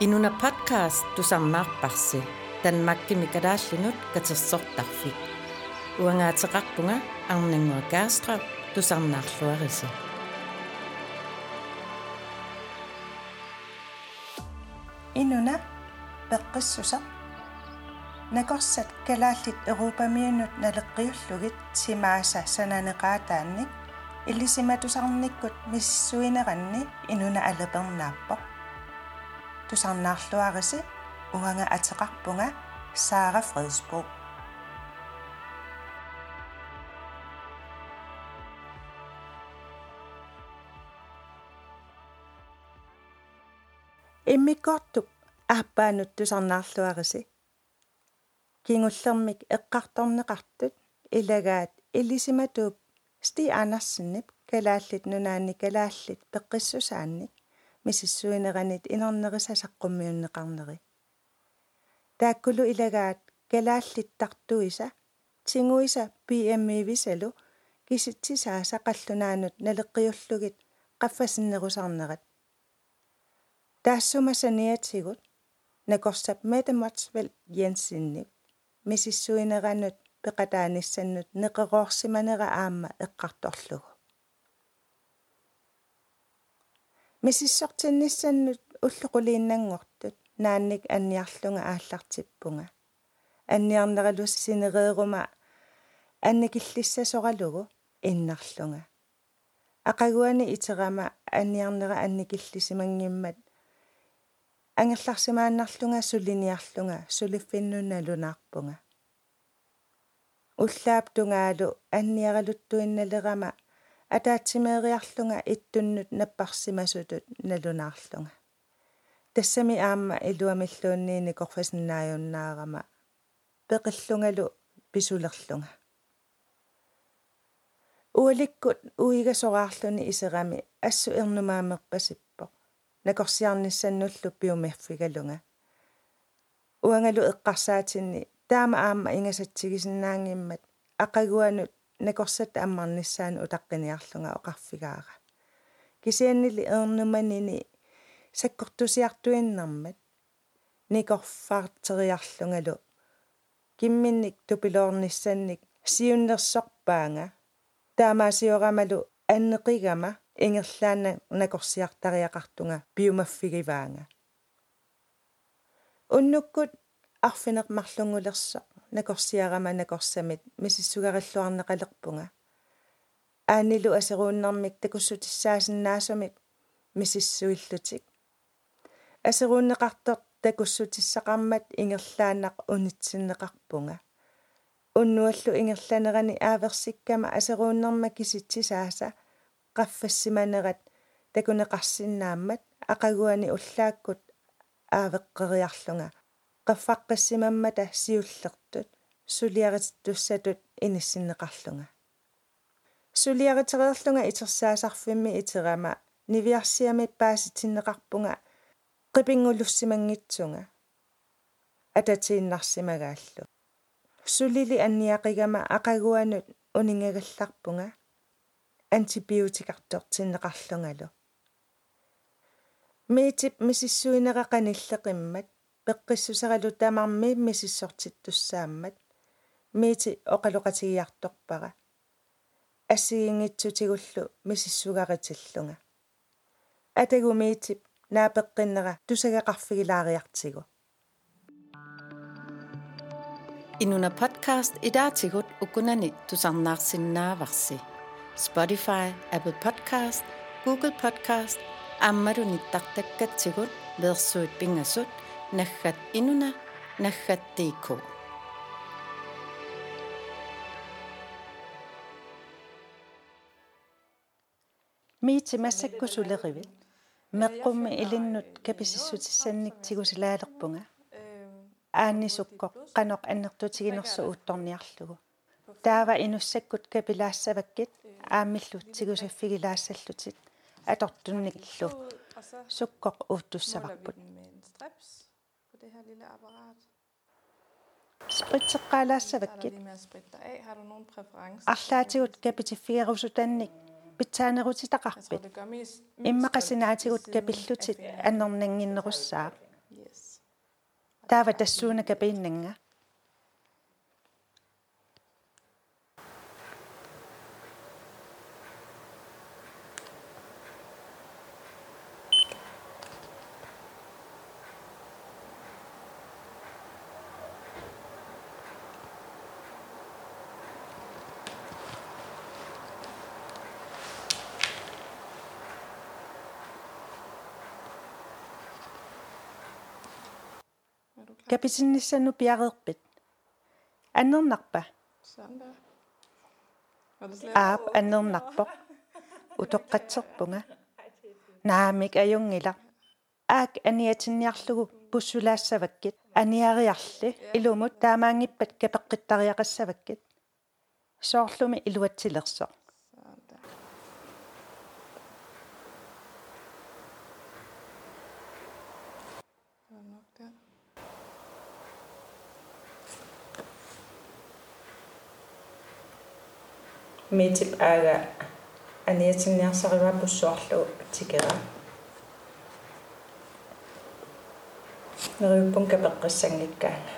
Inuna podcast tusarnaarparsi tanmakkimi kalaallinut katersortarfik uangaateqarpunga arnangua kaastrap tusarnaarluarisi inuna peqqissusa nakorsat kalaallit erupamiunut naleqqiullugit simaasa sananeqaataannik иллисиматусарниккут миссуинеранни инуна алепернааппо тусарнаарлуариси уганга атеқарпунга Сара Фредсбо иммиккортук ааппаанут тусарнаарлуариси кингуллермик эққарторнеқартут илагаат илисиматууп сти анерсиннип калааллит нунаанни калааллит пеққиссусаанник мисиссуинеранит инернерисасаққуммиуннеқарнери тааккулу илагаат калааллиттартуиса тингуиса PME висалу киситсисаа сақаллунаанут налеққиуллугит qaffasиннерусарнерат таассумасаниатсигут накорсап метаматсвел Jensinник мисиссуинеранут пеқатааниссаннут неқероорсиманера аама эққарторлугу мисиссортинниссаннут уллуқулииннангортут наанник анниарлунга ааллартиппунга. Анниарнералус синереерума анникиллиссасоралугу иннарлунга. Ақагуани итерама анниарнера анникиллисимангиммат. Ангерларсимааннарлунга суллиниарлунга сулиффиннуналунаарпунга уллаап тунгаалу анниаралуттуинналерама атаатсимеериарлунга иттуннут наппарсимасутут налунаарлунга тассами аама илуамиллуунниини корфасиннааюннаарама пеқиллунгалу писулерлунга уаликкут уигасораарлуни исерами ассу эрнумаамерпасиппо накорсиарниссаннуллу пиумерфигалунга уангалу эққарсаатинни таама аама ингасатсигисиннаангиммат ақагуанут накорсат аммарниссаан утаққиниарлунга оқарфигаара кисианнили ернуманини саккортусиартуиннармат никорфаартериарлунгалу кимминник тупилоорниссанник сиуннерсорпаанга таамаасиорамалу аннеқигама ингерлаана накорсиартариақартунга пиумаффигиваанга уннуккут арфинеқ марлунгулерсоқ накорсиарама накорсамит мисиссугариллуарнеқалерпунга аанилу асерууннэрмик такуссутиссаасиннаасумик мисиссуиллутик асерууннеқартор такуссутиссақармат ингерлаанақ унитсиннеқарпунга. Уннуаллу ингерланерани ааверсиккама асерууннэрма киситсисааса qaffassimанерат такунеқарсиннааммат ақагуани уллааккут аавеққериарлунга qaffaqqissimammata siullertut suliarittussatut inissinneqarlunga suliaritereerlunga itersaasarfimmi iterama niviarsiami paasitsinneqarpunga qipingullussimangitsunga atatiinnarsimagaallu sulili anniaqigama aqaguanut uningagallarpunga antibiotikartortinneqarlungalu miitip misissuineraqanilleqimmat пеққиссусералу тамарми мисиссортиттуссааммат миити оқалоқатигиарторпара ассигингитсутигуллу мисиссугаритиллунга атагу миитип наапеққиннера тусагақарфигилаариартигу Inuna podcast idaatigut ukunani tusarnaarsinnaavарси Spotify, Apple Podcast, Google Podcast аммалуниттартаккатсигут леерсуит пингасут наггат инуна наггаттиикку миити массаккусулеривит меққумми илиннут каписиссутиссанник тигусилаалерпунга. Ааннисуккоқ қаноқ аннертутигинерсу уутторниарлугу. Таава инуссаккут капилаассаваккит ааммиллу тигусаффигилаассаллутит атортунникиллу. Суккоқ uutussavарпут det her lille apparat. spritseqaalaasavakki arlaatigut pitaanerutitaqarpit immaqasinaatigut kapillutit annerninginnerussaa taava tassuuna kapiinnanga каписинниссану пиареерпит аннернарпа Sådan der. Var det slet аап аннернарпоқ утоққатсерпунга наамик аюнгила аак аниатинниарлугу пуссулаассаваккит аниариарли илумут таамаангиппат капеққиттариақассаваккит соорлуми илуатсилерсоо митип аага аниатинниарсариваа пуссуарлугу тикера. Нериуппун капеққиссангиккаана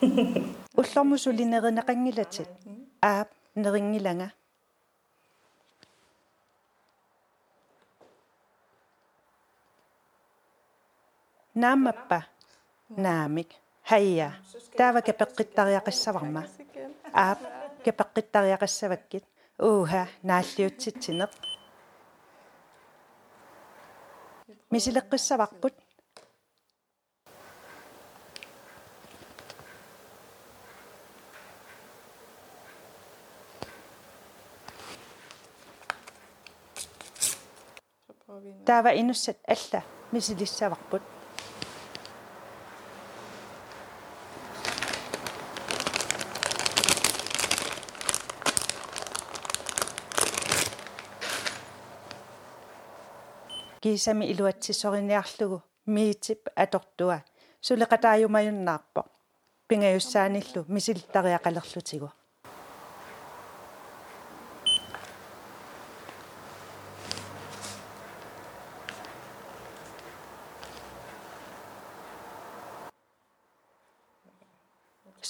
уллормусулинеринеқангилатит аап нерингиланга наамаппа. Наамик. Хайя. Таава капеққиттариақиссаварма Igen. Аап капеққиттариақассаваккит ууха нааллиутситсинеқ мисилеққиссаварпут таава инуссат алла мисилиссаварпут кисами илуатсисориниарлугу миитип атортуа сулеқатаажумаюннаарпо пингаюссааниллу мисилтариақалерлутигу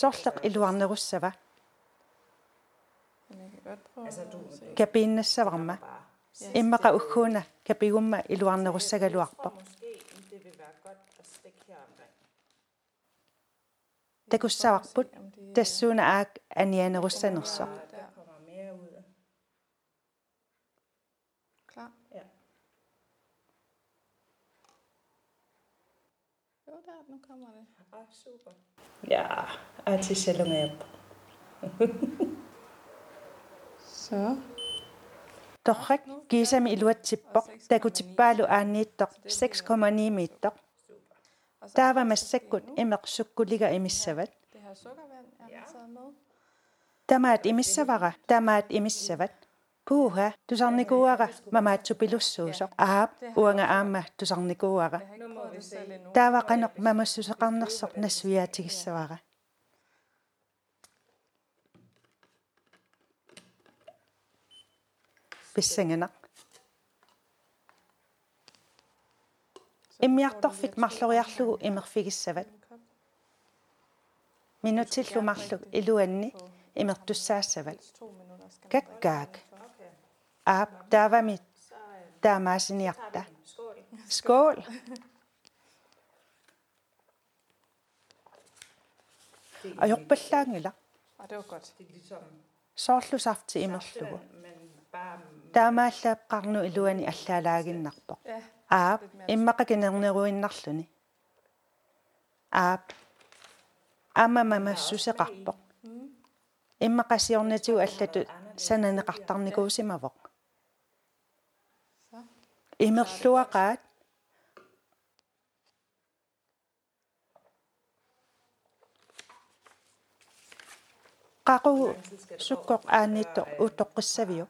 сорлеқ илуарнеруссава Men jeg kan godt prøve altså, du... at se. капииннассаварма иммақа уггууна капигумма илуарнеруссагалуарпо такуссаварпут тассууна аак анианеруссанерсо Klar? Ja. Jo, der, nu kommer det. Ah, super. я атиссалунгиаппо Så. торрак кисами илуатсиппоқ такутиппаалу ааннииттоқ 6,9 миттоқ Og så Torrek kiisam iluatsippok takutsippaalu aanniittoq 6,9 meter. Taavamassakut imeqsukkuliga imissavat. Tamaat imissavara, tamaat imissavat. Puuha, tusarnikuara, mamaatsupilussuusoq. Aap, uanga aamma tusarnikuara. Taavaqanoq mamussusaqarnersoq nassuiaatigissavara. Писсангинақ иммиарторфик марлориарлугу имерфигиссават. En kop. минутиллумарлуг илуанни имертуссаассават каккаак. Аап таавами таамаасиниарта скоол. Ajorpallaangila sooрлусарти имерлугу таамааллаапқарну илуани аллаалаагиннарпо Ja, аап иммақакинернеруиннарлуни аап амамамассусеқарпо иммақасиорнатигу аллату сананеқартарникуусимавоқ имерлуақаат қақу суккоқ аанниитто утоққиссавиу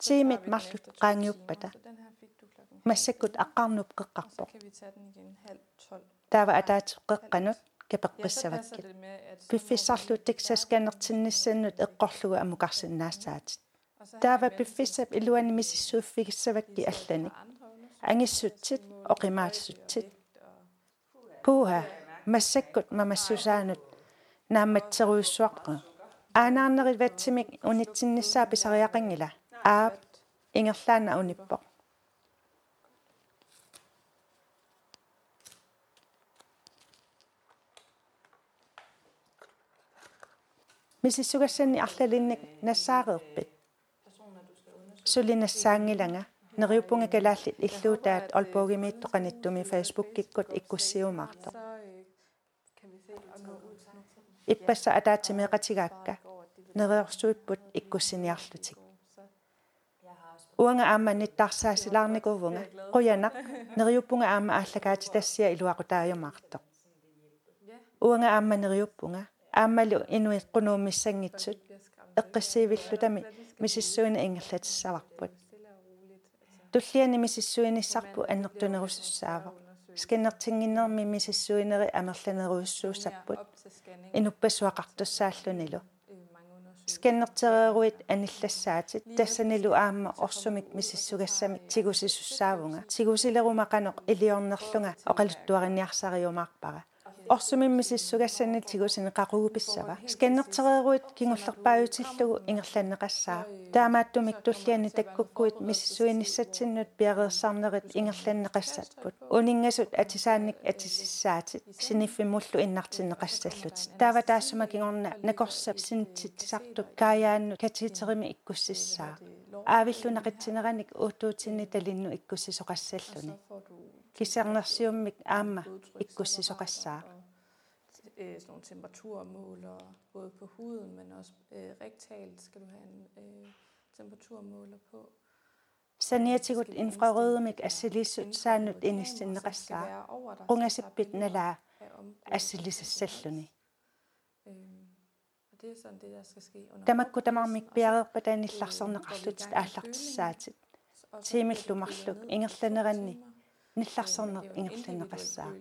blodbrød igen. тимит марлут qaangiuppata Så den her fik du klokken. массаккут аққарнуп Så қеққарпо kan vi tage den igen halv 12. таава атаатеққанут Ja, så passer капеққиссаваккит det med, at... så må пиффиссарлут тиксасканертинниссаннут эққорлугу амукарсинаассаатит vi- og så har таава jeg ventet пиффиссап илуани мисиссууффигиссавакки til аллани andre undersøgelser, ангиссутсит måle оқимаатсутсит højde og vægt og puha massakkut mamassусаанут наамматсеруйуссуарпа аанаарнери ватсимик унитсиннссаа писариақангила аап ингерлаана униппо мисиссугассани арлалинник нассаареерпит сулинассаангилага нериуппунга калааллит иллуутаат олпоогимииттоқаниттуми фейсбуккиккут иккуссиумаарто Så øh, kan vi se at nå ud nu til den. иппасса атаатимеқатигаакка нереорсуиппут иккуссиниарлутик уанга аама ниттарсаасилаарникувнга қуянақ нериуппунга аама ааллагаати тассия илуақутаажамаарто уанга аама нериуппунга аамалу инуиққунууммиссангитсут эққиссиивиллутами мисиссуина ингерлатиссаварпут. Туллиани мисиссуиниссарпу аннертунерусуссаава скиннертингиннерми мисиссуинери амерланеруйуссууссаппут Op сканнертереруит аниллассаатит тассанилу аама орсумик мисиссугассамик тигусисуссаавунга тигусилерумақанеқ илиорнерлунга оқалуттуариниарсариумаарпара орсумим мисиссугассани тигусини қақугуписсава сканнертереруит кингуллерпааютиллугу ингерланнеқассаа таамааттумик туллиани таккуккуит миссуиниссатсиннут пиареерсарнерит ингерланнеқассатпут унингасут атисаанник атисиссаатит синиффиммуллу иннартиннеқассаллутит таава таассума кигорна накорса синтитсартук каяанну катиитерими иккуссиссаа аавиллунақитсинераник уутуутинни талинну иккуссисоқассаллуни Så får du кисернерсиуммик аама blodtryk, иккуссисоқассаа og, øh, sådan nogle temperaturmåler, både på huden, men også øh, rektalt skal du have en øh, temperaturmåler på. Saniertigut infrarødumik asilissut saanut inistin rassaa. Ungasipbit nala asilisse selluni. Det er sådan det, der skal ske. Tamakku tamarmik piaqerpatanillarserneqarlutit aallartissaatit. Tiimillumarluk ingerlaneranni. Нилларсернер ингерланеқассаа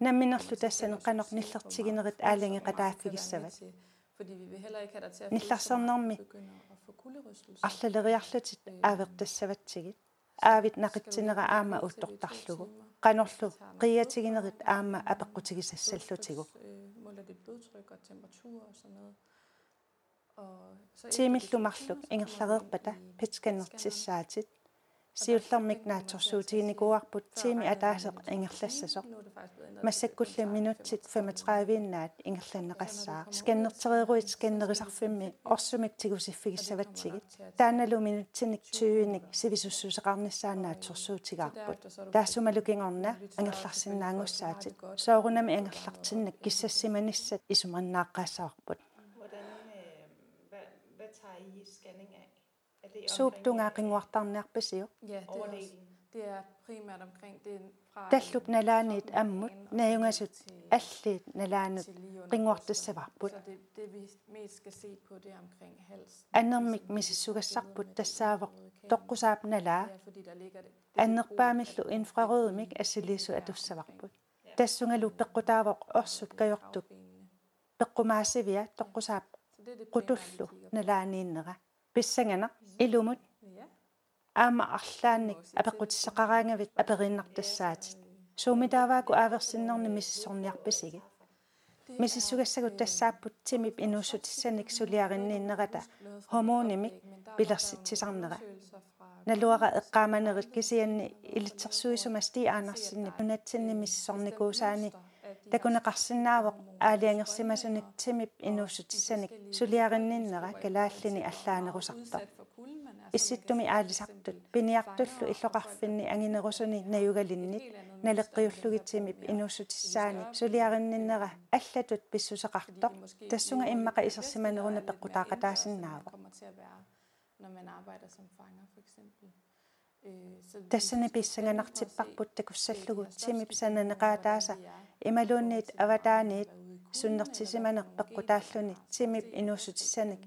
намминерлу тассанеқанеқ ниллертигинерит ааланги қатааффигиссават нилларсернерми арлалериарлутит аавертассаватсигит аавит нақитсинера аама уттортарлугу qanorlu qiatигинерит аама апеққутигисассаллутигу тимиллумарлук ингерлареерпата питсканнертиссаатит сиуллэрмик нааторсуутигиникуарпут тими атаасеқ ингерлассасоқ массаккулли минутсит 35-иннаат ингерланнеқассаа сканнертереруит сканнерисарфимми орсумик тигусиффигиссаватсигит тааналу минутсиник 20-ник сивисуссусеқарниссаанаатсорсуутигаарпут таассумалукингорна ангерларсинаангуссаатит соорунами ангерлартиннак киссассиманиссат исуманнааққаассаварпут Hvordan, øh, hvad, hvad tager I scanning af? Er det сууптунгаақингуартарниарпасиу Ja, det er, også, Overdelen. det er primært omkring det er fra таллуп øh, налаанит toppen аммут ind og нааюнгасут til- аллиит налаанут til lige under qinguartassavарпут Så. det, det vi mest skal se på, det er omkring halsen. аннермик мисиссугассарпут тассаавоқ тоққусаап налаа Det er fordi, der ligger det. аннерпаамиллу инфрарødumик ассилиису атуссаварпут тассунгалу пеққутаавоқ орсуп кajortup пеққумаассивиа тоққусаап Så det er det qutullu налаанииннера писсангана илумут Ja. аама арлаанник апеққутиссақараангавит апериннартассаатит суумитаавааку ааверсиннерни миссорниарписиги мисиссугассагут тассааппут тимип инуссутиссаник сулиариннииннерата хормонимик пилерситсисарнера налуара эққааманерит кисианни илитсерсуисумасти аанарсинни пунатсинни миссорникуусаани такунеқарсинаавоқ аалиангерсимасуник тимип инуссутиссаник сулиаринниннера калааллини аллаанерусарта исситтуми аалисартут пиниартуллу иллоқарфинни ангинерусуни наюгалиннит налеққиуллугитсимип инуссутиссаани сулиаринниннера аллатут писсусеқартоқ тассунга иммақа исерсиманеруна være, når man arbejder som fanger, for eksempel. Øh, så vi- тассани писсанганартиппарпут такуссаллугу тимип сананеқаатааса ималуунниит аватааниит суннертисиманеқ пеққутааллуни тимип инуссутиссаник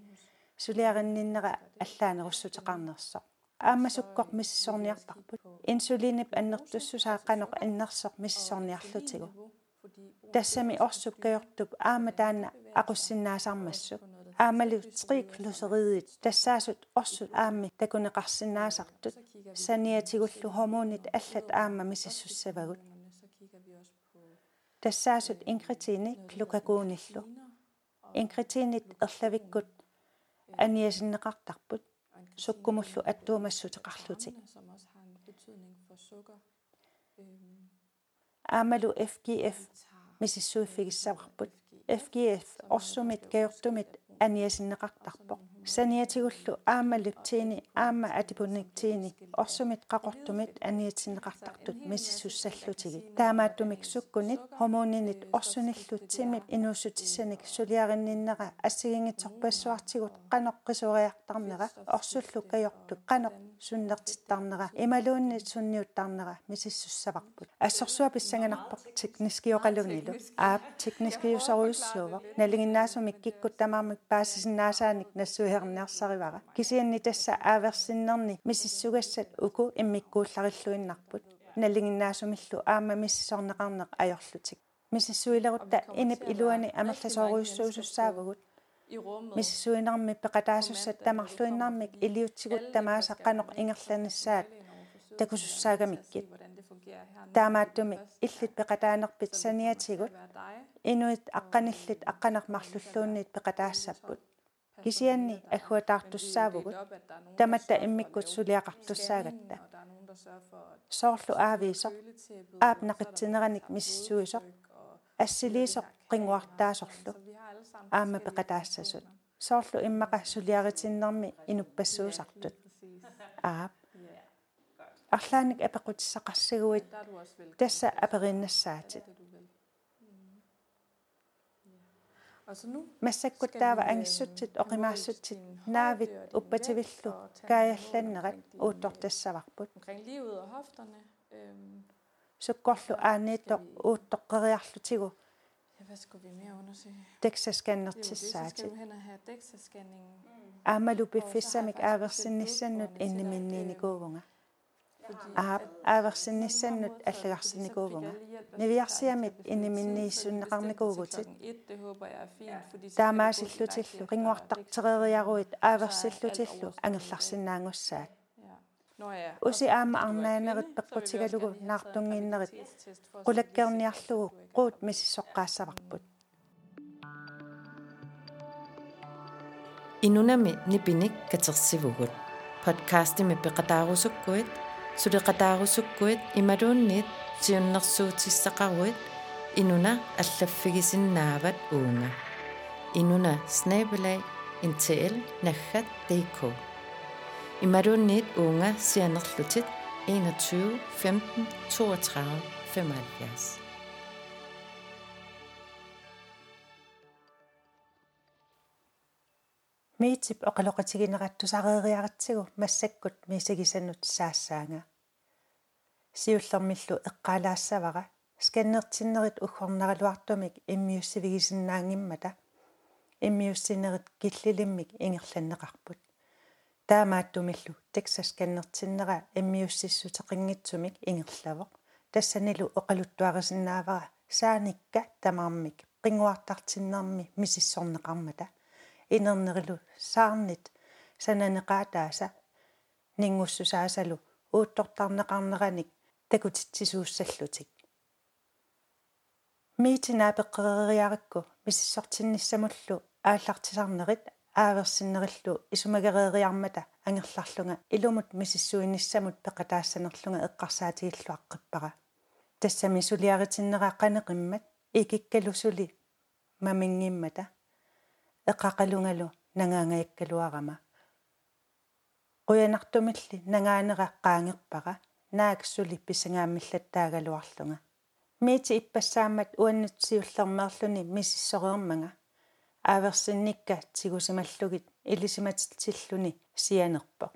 сулиаринниннера аллаанеруссутеқарнерсоқ аамасуккоқ миссорниарпарпут инсулинип аннертуссусааққанеқ иннерсоқ миссорниарлутигу тассами орсуккаёртуп аама таана aqussinnaasarmassuk аамалу триклусериит тассаасут орсут аами такунеқарсинаасартут саниатигуллу хормонит аллат аама мисассуссавагут Så kigger vi også på тассаасут инкритиини клукакууниллу инкритиинит ерлавиккут аниасиннеқартарпут. Суккумуллу аттуумассутеқарлутик аамалу FGF мисиссуиффигиссаварпут FGF орсумит каёртумит аниасиннеқартарпоқ саниатигуллу аамалуттиини аама атипунниктиини орсумит қақортумит аниатиннеқартартут миссуссаллутиги таамааттумик суккунит хормонинит орсуниллутсимип инуусутиссаник сулиаринниннера ассигингитсорпассуартигут қаноққисуриартарнера орсуллу каёрту қаноқ суннертиттарнера ималууннит сунниуттарнера мисиссуссаварпут ассорсуа писсанганарпоқ тикнискиоқалугнилу аап тикнискиусоруйуссуува налигиннаасумик киккут тамаамик паасисиннаасааник нассуиернеарсаривара кисианни тасса ааверсиннерни миссугассат уку иммиккууллариллуиннарпут налигиннаасумиллу аама миссисорнеқарнеқ аёрлутик миссуилерутта инип илуани амерласооруйуссуусуссаавгут миссуинерми пеқатаасуссат тамарлуиннармик илиутсигут тамаасаққаноқ ингерланассаат такусуссаагамиккит таамааттуми иллит пеқатаанерпит саниатигут инуит аққаниллит аққанермарлуллуунниит пеқатаассаппут кисианни аггуатаартуссаавгут таматта иммиккут сулиақартуссаагатта соорлу аавиисо аап нақитсинераник миссуисо ассилиисо қингуартаасорлу аама пеқатаассасут. Соорлу иммақа сулиаритиннерми инуппассуусартут. Аап арлааник апеқутиссақарсигуит тасса апериннассаатит массаккуттаава ангиссутсит оқимаассутсит наавит уппативиллу каялланнерат уутторtassаварпут суккорлу ааниитто уутtoqqeriarlutigu Hvad skulle vi mere undersøge? дексасканнертиссаати DEXA-scanningen. аамалу пиффиссамик ааверсинниссаннут инниминниникуувнга аа ааверсинниссаннут аллагарсиникуувнга нивиарсиамит инниминнииссуннеқарникуугутит Det håber jeg er fint, fordi så таамаасиллутиллу рингуартартерериаруит ааверсиллутиллу ангерларсинаангуссаат Ja. Når jeg уси аама арнаанерит пеққутигалугу наартунгииннерит qulakkerniarlugu quut mississoqqaassavарпут инунами нипиник катерсивугут подкастими пеқатаарусуккуит сулеқатаарусуккуит ималуунниит сиуннэрсуутиссақаруит инуна аллаффигисиннаават уунга инуна снабелай интл наггат dk ималуунниит уунга сианерлутит 21 15 32 75 миитип оқалоқатигинеқаттусареериаратсигу массаккут мисагисаннут саассаанга сиуллермиллу эққалаассавара сканнертиннерит уггорнералуартумик иммиуссивигисиннаангиммата иммиуссинерит киллилиммик ингерланнеқарпут таамааттумиллу тексас сканнертиннера иммиуссиссутеқингитсумик ингерлавоқ тассанилу оқалуттуарисиннаавара сааникка тамаармик қингуартартиннерми мисиссорнеқармата инернерилу саарнит сананеқаатааса нингуссусаасалу ууттортарнеқарнераник такутитсисууссаллутик миитинаа пеққерериаракку миссортинниссамуллу ааллартисарнерит ааверсиннериллу исумагерериармата ангерларлунга илумут миссуинниссамут пеқатаассанерлунга эққарсаатигиллуаққиппара тассами сулиаритиннераа қанеқиммат икиккалусули мамингиммата эққақалунгалу нагаангаяккалуарама қуянартумилли нагаанеқаққаангерпара нааксули писангааммиллаттаагалуарлунга миити иппассаамат уаннутсиуллермерлуни миссиссореермага ааверсинникка тигусималлугит илисиматиллуни сианерпо.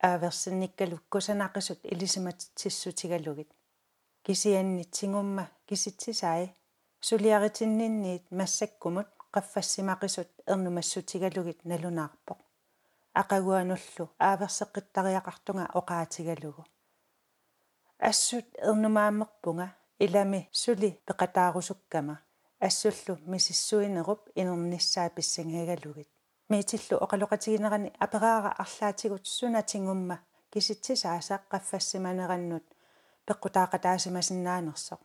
Ааверсинниккалу кусанақисут илисиматиссутигалугит кисианни тингумма киситсисаи сулиаритиннинниит массаккумут qaffassimaqisut ernumassutigaluгит налунаарпо ақагуануллу ааверсеққиттариақартунга оқаатигалугу ассут ернумааммерпунга илами сули пеқатаарусуккама ассуллу мисиссуинеруп инерниссаа писсангигалугит миитиллу оқалоқатигинерани апераара арлаатигут сунатингумма киситсисаасаа qaffassimанераннут пеққутаақатаасимасиннаанерсоқ.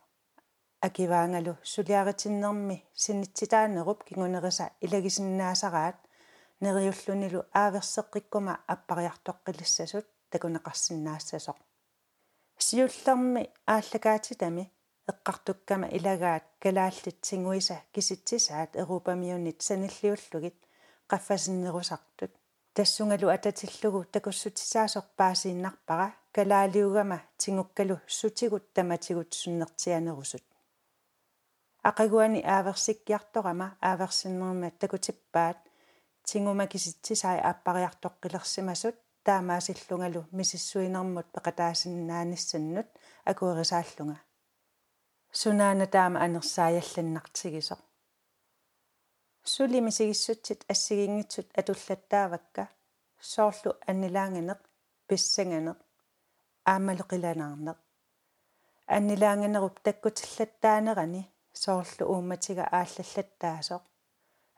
Акиваангалу сулиаритиннэрми синитситаанеруп кигунериса илагисиннаасараат. Нериуллунилу ааверсеққиккума аппариартоққилиссасут такунеқарсинаассасоқ сиуллерми ааллагаатитами эққартуккама илагаат калааллит сингуиса киситсисаат эрупамиунит саниллиуллугит. Qaffasinnерусартут тассунгалу ататиллугу такуссутисаасоқ паасииннарпара калаалиугама тингуккалу сутигут таматигут суннертианерусут ақагуани ааверсиккиарторама ааверсиннерма такутиппаат тингума киситсисаи ааппариартоққилерсимасут таамаасиллунгалу мисиссуинермут пеқатаасиннааниссаннут акуерисааллунга сунаана таама анерсааялланнартигисо сули мисигиссутсит ассигингитсут атуллаттаавакка. Соорлу аннилаангинеқ писсанганеқ аамалеқиланаарнеқ аннилаангинеруп таккутиллаттаанерани соорлу ууматига ааллаллаттаасоқ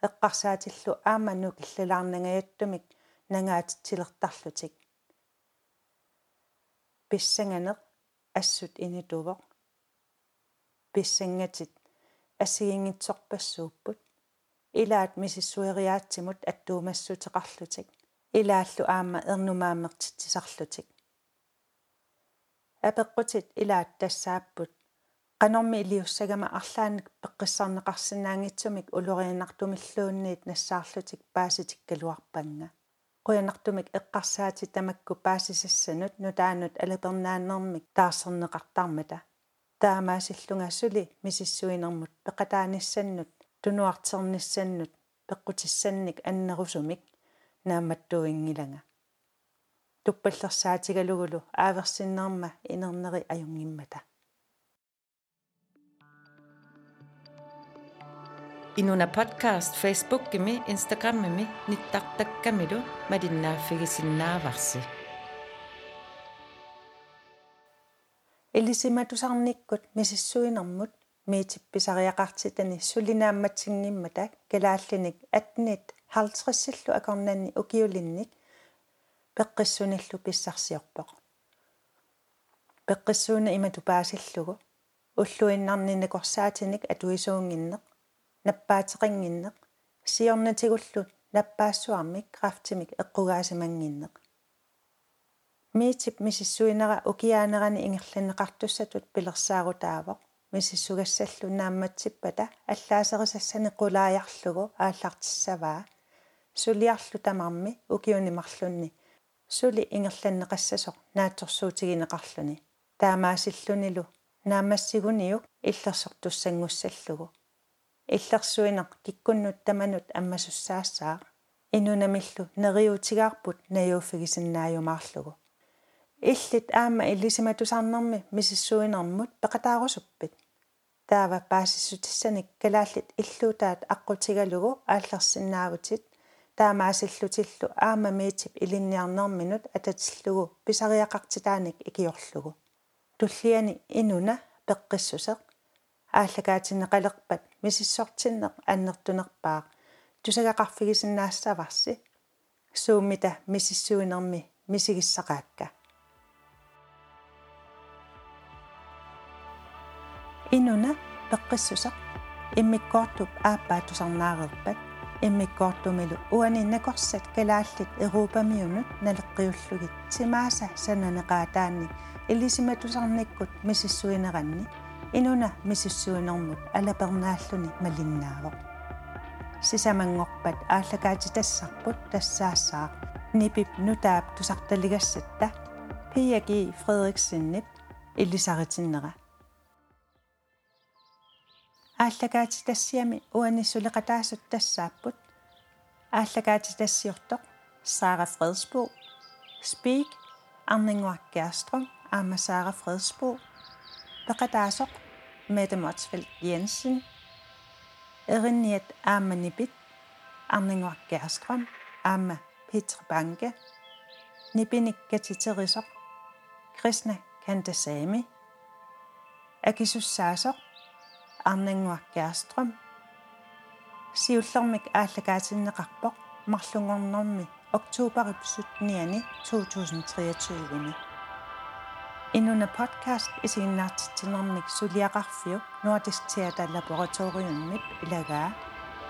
эққарсаатиллу ааману киллалаарнагаяттумик нангаатитсилертарлутик писсанганеқ ассут инитувоқ писсангатит ассигингитсорпассууппут илаат мисиссуериаатсимут аттуумассутеқарлутик илааллу аама ернумааммертитсисарлутик апеққутит илаат тассааппут qanорми илиуссагама арлааник пеққиссарнеқарсинаангитсумик улорианартумиллуунниит нассаарлутик пааситиккалуарпанга quyanartumik eqqarsaati tamakku paasisassanut nutaanut alapernaannermik taaserneqartarmata таамаасиллунгассули мисиссуинермут пеқатааниссаннут тунуартэрниссаннут пеққутиссанник аннерусумик нааматтуингилага туппаллерсаатигалугулу ааверсиннерма инернери аюнгиммата Inuna podcast Facebook gimi Instagram gimi nittaqtakkamilu madinnaaffigisinnaavarssi элисиматусарниккут мисиссуинэрмут миитипписариақартитани сулинаамматсингиммата калааллиник атнит халтриссиллу акорнанни укиулинник пеққиссуниллу писсарсиорпоқ пеққиссууна имату паасиллугу уллуиннарнинакорсаатиник атуисуунгиннеқ наппаатеқингиннеқ сиорнатигуллут наппаассуармик крафтимик эққугаасимангиннеқ миитип мисиссуинера укиаанерани ингерланеқартуссатут пилерсаарутаавоқ мисиссугассаллу наамматсиппата аллаасерисассани қулааярлугу ааллартиссаваа сулиарлу тамарми укиунимарлунни сули ингерланнеқассасоқ наатсорсуутигинеқарлуни таамаасиллунилу наамассигуниук иллерсортуссангуссаллугу иллерсуинеқ киккуннут таманут аммасуссаассаа инунамиллу нериутигаарпут наюуффигисиннааюмаарлугу иллит аама иллисиматусарнэрми мисиссуинермут пеқатаарусуппит. Таава паасиссутиссаник калааллит иллуутаат аққутигалугу ааллерсиннаавутит таамаасиллутиллу аама миитип илинниарнэрминут ататиллугу писариақартитааник икиорлугу. Туллиани инуна пеққиссусеқ. Ааллагаатинеқалерпат мисиссортиннеқ аннертунерпаақ тусагақарфигисиннаассаварси сууммита мисиссуинерми мисигиссақаакка инуна пеққиссусеқ иммиккоортуп ааппаатусарнаарерпат иммиккоортумилу уаниннакорсат калааллит эрупамиунут налеққиуллугит тимааса сананеқаатаанни илисиматусарниккут мисиссуинеранни инуна мисиссуинэрмут алапернааллуни малиннаавоқ сисамангорпат ааллагаатитассарпут тассаассаа нипип нутаап тусарталигассатта пияги фредриксиннип иллисаритиннера ааллагаатитассиами уаниссулеқатаасут тассааппут ааллагаатитассиортоқ Сара Фредсбо Speak Arningwar Gerstrøm Amma Sara Fredsbo Peqatasoq Mette Motsfeldt Jensen, Rinjet Amme Nibit, Amninger Gerstrøm, Amme Petra Banke, Nibinik Gatiterisser, Krishna Kandasamy, Akisus Sasser, Amninger Gerstrøm, Sivlormik Ahlagatinneqarpoq, Marlungornormi, oktober 17. 2023. Inuna podcast isiinnaartitsinarmik suliaqarfiu Nordisk Teater Laboratoriummit ilagaa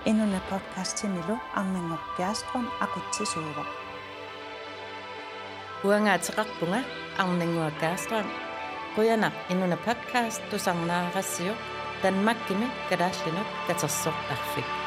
Inuna podcast-timilu arningorkiastrum akutsisuuva Uangaatiqarpunga arninguakkaastram quyanaq inuna podcast tusarnaaqassiu tanmakkimi kalaallinut katersortarfik